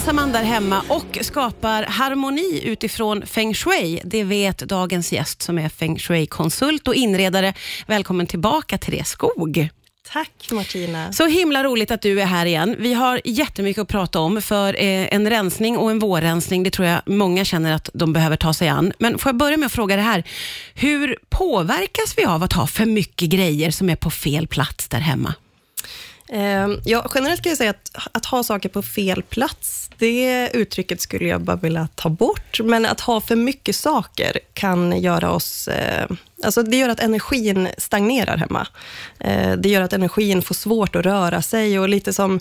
rensar man där hemma och skapar harmoni utifrån feng shui. Det vet dagens gäst som är feng shui-konsult och inredare. Välkommen tillbaka Therese Skog. Tack Martina. Så himla roligt att du är här igen. Vi har jättemycket att prata om för eh, en rensning och en vårrensning, det tror jag många känner att de behöver ta sig an. Men får jag börja med att fråga det här. Hur påverkas vi av att ha för mycket grejer som är på fel plats där hemma? Ehm, ja, generellt kan jag säga att, att ha saker på fel plats, det uttrycket skulle jag bara vilja ta bort. Men att ha för mycket saker kan göra oss... Eh, Alltså det gör att energin stagnerar hemma. Eh, det gör att energin får svårt att röra sig och lite som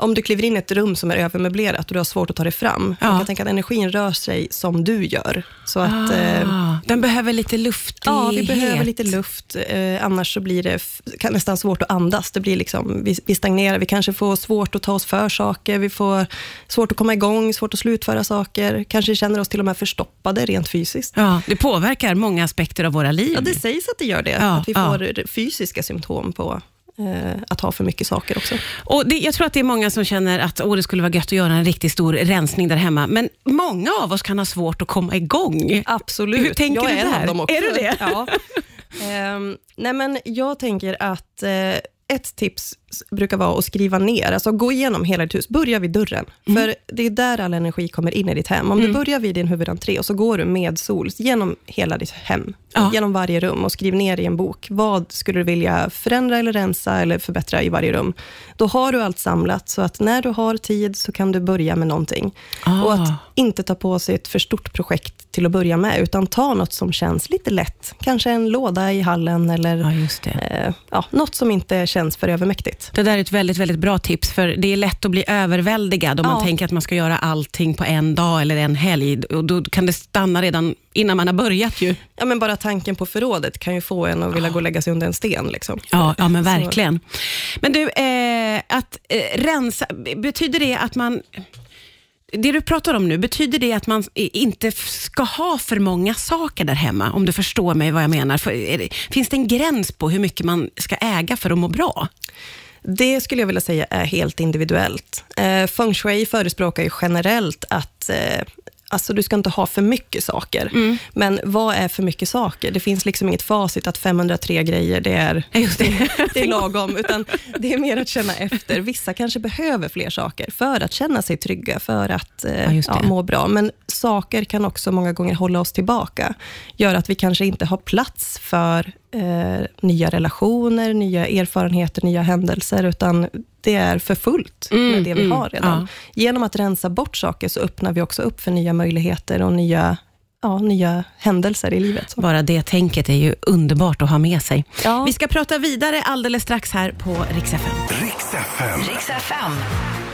om du kliver in i ett rum som är övermöblerat och du har svårt att ta dig fram. Ja. Jag kan tänka att energin rör sig som du gör. Så att, ah, eh, den behöver lite luftighet. Ja, vi behöver lite luft. Eh, annars så blir det nästan svårt att andas. Det blir liksom, vi, vi stagnerar. Vi kanske får svårt att ta oss för saker. Vi får svårt att komma igång, svårt att slutföra saker. Kanske känner oss till och med förstoppade rent fysiskt. Ja, det påverkar många aspekter av våra liv. Ja, det sägs att det gör det. Ja, att vi får fysiska symptom på Eh, att ha för mycket saker också. Och det, jag tror att det är många som känner att oh, det skulle vara gött att göra en riktigt stor rensning där hemma, men många av oss kan ha svårt att komma igång. Absolut. Hur tänker jag du är där? en av dem också. Är du det? Ja. um, nej men jag tänker att uh, ett tips brukar vara att skriva ner, alltså gå igenom hela ditt hus. Börja vid dörren, mm. för det är där all energi kommer in i ditt hem. Om mm. du börjar vid din huvudentré och så går du med sol genom hela ditt hem, ja. genom varje rum och skriv ner i en bok, vad skulle du vilja förändra eller rensa eller förbättra i varje rum? Då har du allt samlat, så att när du har tid så kan du börja med någonting. Ah. Och att inte ta på sig ett för stort projekt till att börja med, utan ta något som känns lite lätt. Kanske en låda i hallen eller ja, eh, ja, något som inte känns för övermäktigt. Det där är ett väldigt, väldigt bra tips, för det är lätt att bli överväldigad om ja. man tänker att man ska göra allting på en dag eller en helg. Och då kan det stanna redan innan man har börjat ju. Ja, men bara tanken på förrådet kan ju få en att vilja gå och lägga sig under en sten. Liksom. Ja, ja, men verkligen. Så. Men du, eh, att eh, rensa, betyder det att man det du pratar om nu, betyder det att man inte ska ha för många saker där hemma? Om du förstår mig vad jag menar. Finns det en gräns på hur mycket man ska äga för att må bra? Det skulle jag vilja säga är helt individuellt. Eh, feng shui förespråkar ju generellt att eh, Alltså du ska inte ha för mycket saker. Mm. Men vad är för mycket saker? Det finns liksom inget facit att 503 grejer, det är, det. det är lagom. Utan det är mer att känna efter. Vissa kanske behöver fler saker för att känna sig trygga, för att eh, ja, ja, må bra. Men saker kan också många gånger hålla oss tillbaka. Gör att vi kanske inte har plats för eh, nya relationer, nya erfarenheter, nya händelser, utan det är för fullt mm, med det vi mm, har redan. Ja. Genom att rensa bort saker, så öppnar vi också upp för nya möjligheter och nya ja, nya händelser i livet. Bara det tänket är ju underbart att ha med sig. Ja. Vi ska prata vidare alldeles strax här på Rix FM. Rix FM.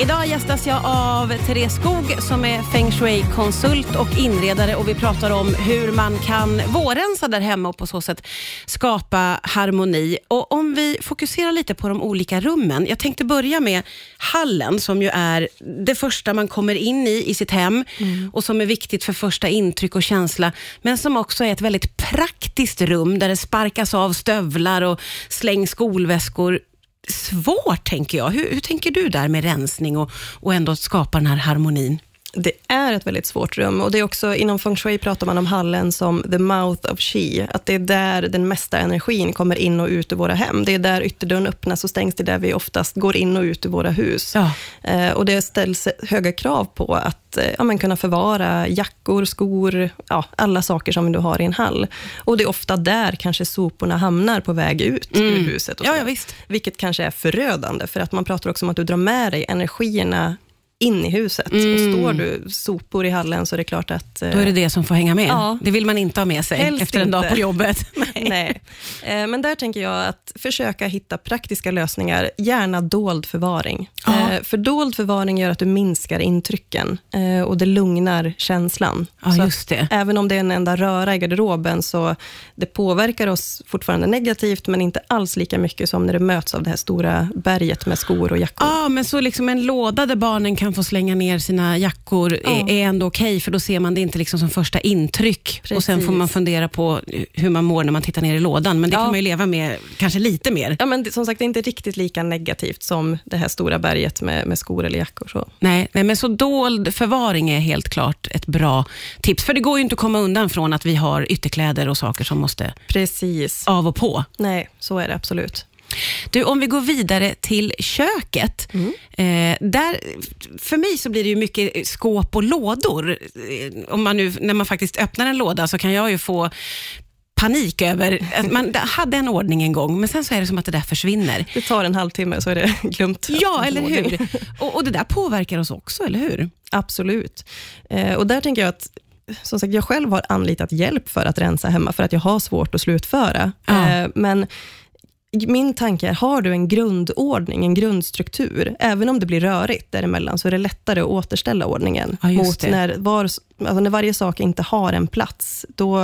Idag gästas jag av Therese Skog som är feng shui-konsult och inredare och vi pratar om hur man kan vårrensa där hemma och på så sätt skapa harmoni. Och Om vi fokuserar lite på de olika rummen. Jag tänkte börja med hallen som ju är det första man kommer in i i sitt hem mm. och som är viktigt för första intryck och känsla, men som också är ett väldigt praktiskt rum där det sparkas av stövlar och slängs skolväskor svårt, tänker jag. Hur, hur tänker du där med rensning och, och ändå skapa den här harmonin? Det är ett väldigt svårt rum och det är också, inom feng shui pratar man om hallen som the mouth of chi, att det är där den mesta energin kommer in och ut ur våra hem. Det är där ytterdörren öppnas och stängs, det är där vi oftast går in och ut ur våra hus. Ja. Eh, och det ställs höga krav på att eh, ja, men kunna förvara jackor, skor, ja, alla saker som du har i en hall. Och det är ofta där kanske soporna hamnar på väg ut mm. ur huset. Och ja, ja, visst. Vilket kanske är förödande, för att man pratar också om att du drar med dig energierna in i huset. Mm. Och står du sopor i hallen så är det klart att... Då är det det som får hänga med. Ja. Det vill man inte ha med sig efter en inte. dag på jobbet. Nej. Nej. Eh, men där tänker jag att försöka hitta praktiska lösningar, gärna dold förvaring. Ja. Eh, för dold förvaring gör att du minskar intrycken eh, och det lugnar känslan. Ja, just det. Även om det är en enda röra i garderoben, så det påverkar oss fortfarande negativt, men inte alls lika mycket som när det möts av det här stora berget med skor och jackor. Ja, men så liksom en låda där barnen kan kan få slänga ner sina jackor ja. är, är ändå okej, okay, för då ser man det inte liksom som första intryck. Precis. Och Sen får man fundera på hur man mår när man tittar ner i lådan, men det ja. kan man ju leva med kanske lite mer. Ja, men som sagt, det är inte riktigt lika negativt som det här stora berget med, med skor eller jackor. Så. Nej, nej, men så dold förvaring är helt klart ett bra tips, för det går ju inte att komma undan från att vi har ytterkläder och saker som måste Precis. av och på. Nej, så är det absolut. Du, om vi går vidare till köket. Mm. Eh, där, för mig så blir det ju mycket skåp och lådor. Eh, om man nu, när man faktiskt öppnar en låda så kan jag ju få panik över att man hade en ordning en gång, men sen så är det som att det där försvinner. Det tar en halvtimme så är det glömt. Ja, eller hur? Och, och, det där påverkar oss också, eller hur? Absolut. Eh, och där tänker jag att som sagt, jag själv har anlitat hjälp för att rensa hemma, för att jag har svårt att slutföra. Ja. Eh, men min tanke är, har du en grundordning, en grundstruktur, även om det blir rörigt däremellan, så är det lättare att återställa ordningen. Ja, mot när, var, alltså när varje sak inte har en plats. Då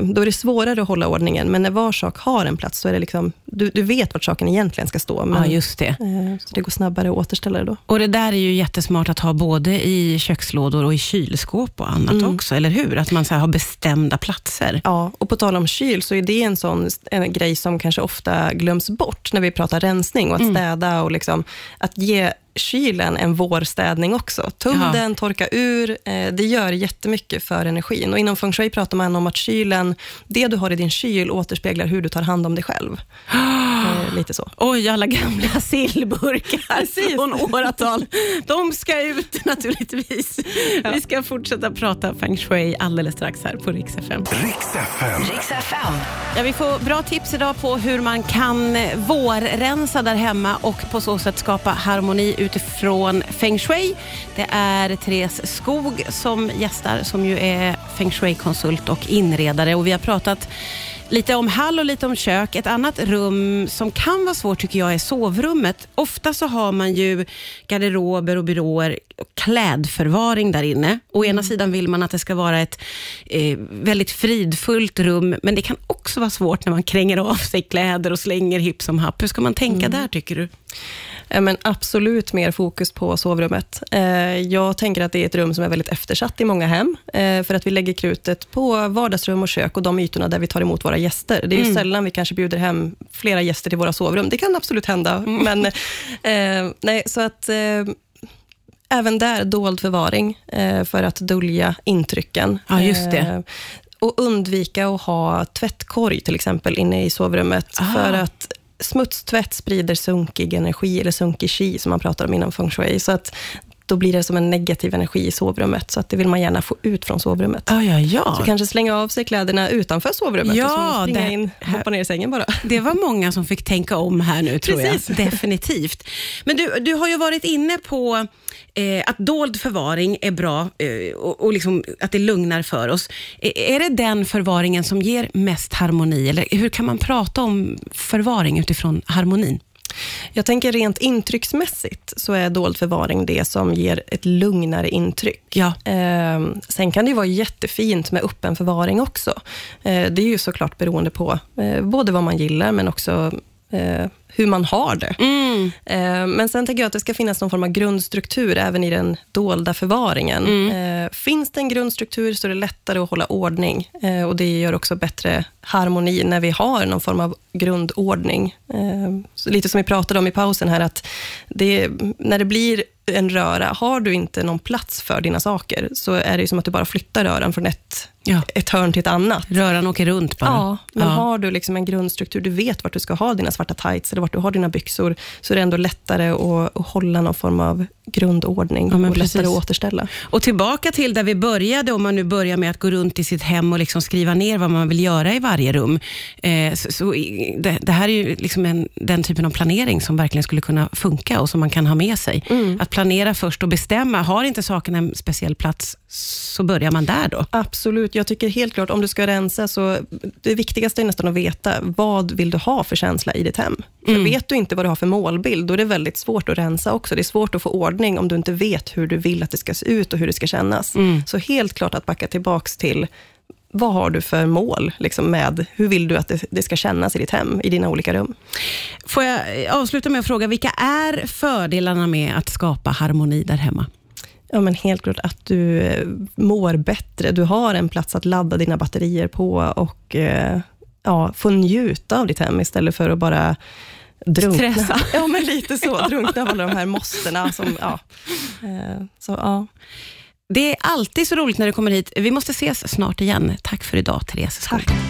då är det svårare att hålla ordningen, men när var sak har en plats, så är det liksom, du, du vet vart saken egentligen ska stå. Men, ja, just det. Eh, så det går snabbare att återställa det då. Och Det där är ju jättesmart att ha både i kökslådor och i kylskåp och annat mm. också, eller hur? Att man så har bestämda platser. Ja, och på tal om kyl, så är det en sån en grej som kanske ofta glöms bort, när vi pratar rensning och att mm. städa och liksom, att ge kylen en vårstädning också. Jaha. den, torka ur. Eh, det gör jättemycket för energin. Och inom feng shui pratar man om att kylen, det du har i din kyl återspeglar hur du tar hand om dig själv. Eh, lite så. Oj, alla gamla sillburkar från åratal. De ska ut naturligtvis. Ja. Vi ska fortsätta prata feng shui alldeles strax här på Rix FM. Rix FM. Rix FM. Ja, vi får bra tips idag på hur man kan vårrensa där hemma och på så sätt skapa harmoni utifrån feng shui. Det är Therese Skog som gästar, som ju är feng shui-konsult och inredare. Och vi har pratat lite om hall och lite om kök. Ett annat rum som kan vara svårt tycker jag är sovrummet. Ofta så har man ju garderober och byråer och klädförvaring där inne. Å ena mm. sidan vill man att det ska vara ett eh, väldigt fridfullt rum, men det kan också vara svårt när man kränger av sig kläder och slänger hipp som happ. Hur ska man tänka mm. där tycker du? Men absolut mer fokus på sovrummet. Eh, jag tänker att det är ett rum som är väldigt eftersatt i många hem, eh, för att vi lägger krutet på vardagsrum och kök och de ytorna där vi tar emot våra gäster. Det är mm. sällan vi kanske bjuder hem flera gäster till våra sovrum. Det kan absolut hända, mm. men eh, nej, så att även där dold förvaring för att dölja intrycken. Ja, just det och undvika att ha tvättkorg till exempel inne i sovrummet. Aha. För att smutstvätt sprider sunkig energi, eller sunkig chi, som man pratar om inom feng shui. Så att då blir det som en negativ energi i sovrummet, så att det vill man gärna få ut från sovrummet. Ja, ja, ja. Så kanske slänga av sig kläderna utanför sovrummet ja, och så springa det, in, hoppa ner i sängen bara. Det var många som fick tänka om här nu, tror Precis. jag. Definitivt. Men du, du har ju varit inne på eh, att dold förvaring är bra eh, och, och liksom att det lugnar för oss. Eh, är det den förvaringen som ger mest harmoni, eller hur kan man prata om förvaring utifrån harmonin? Jag tänker rent intrycksmässigt så är dold förvaring det som ger ett lugnare intryck. Ja. Eh, sen kan det vara jättefint med öppen förvaring också. Eh, det är ju såklart beroende på eh, både vad man gillar, men också eh, hur man har det. Mm. Eh, men sen tänker jag att det ska finnas någon form av grundstruktur även i den dolda förvaringen. Mm. Eh, finns det en grundstruktur så är det lättare att hålla ordning eh, och det gör också bättre harmoni när vi har någon form av grundordning. Så lite som vi pratade om i pausen här, att det, när det blir en röra, har du inte någon plats för dina saker, så är det som att du bara flyttar röran från ett, ja. ett hörn till ett annat. Röran åker runt bara. Ja, men ja. har du liksom en grundstruktur, du vet vart du ska ha dina svarta tights, eller vart du har dina byxor, så är det ändå lättare att, att hålla någon form av grundordning ja, och lättare att återställa. Och tillbaka till där vi började, om man nu börjar med att gå runt i sitt hem och liksom skriva ner vad man vill göra i varje rum. Eh, så, så det, det, här är ju liksom en, den typen av planering som verkligen skulle kunna funka och som man kan ha med sig. Mm. Att planera först och bestämma, har inte saken en speciell plats, så börjar man där då? Absolut. Jag tycker helt klart, om du ska rensa, så det viktigaste är nästan att veta, vad vill du ha för känsla i ditt hem? Mm. vet du inte vad du har för målbild, då är det väldigt svårt att rensa också. Det är svårt att få ordning om du inte vet hur du vill att det ska se ut och hur det ska kännas. Mm. Så helt klart att backa tillbaka till vad har du för mål liksom med, hur vill du att det, det, ska kännas i ditt hem, i dina olika rum? Får jag avsluta med att fråga, vilka är fördelarna med att skapa harmoni där hemma? Ja, men helt klart att du eh, mår bättre. Du har en plats att ladda dina batterier på och eh, ja, få njuta av ditt hem istället för att bara drunkna. Stressa. Ja, men lite så. Drunkna av alla de här måstena. Som, ja. Eh, så, ja. Det är alltid så roligt när du kommer hit. Vi måste ses snart igen. Tack för idag, Therese Skog.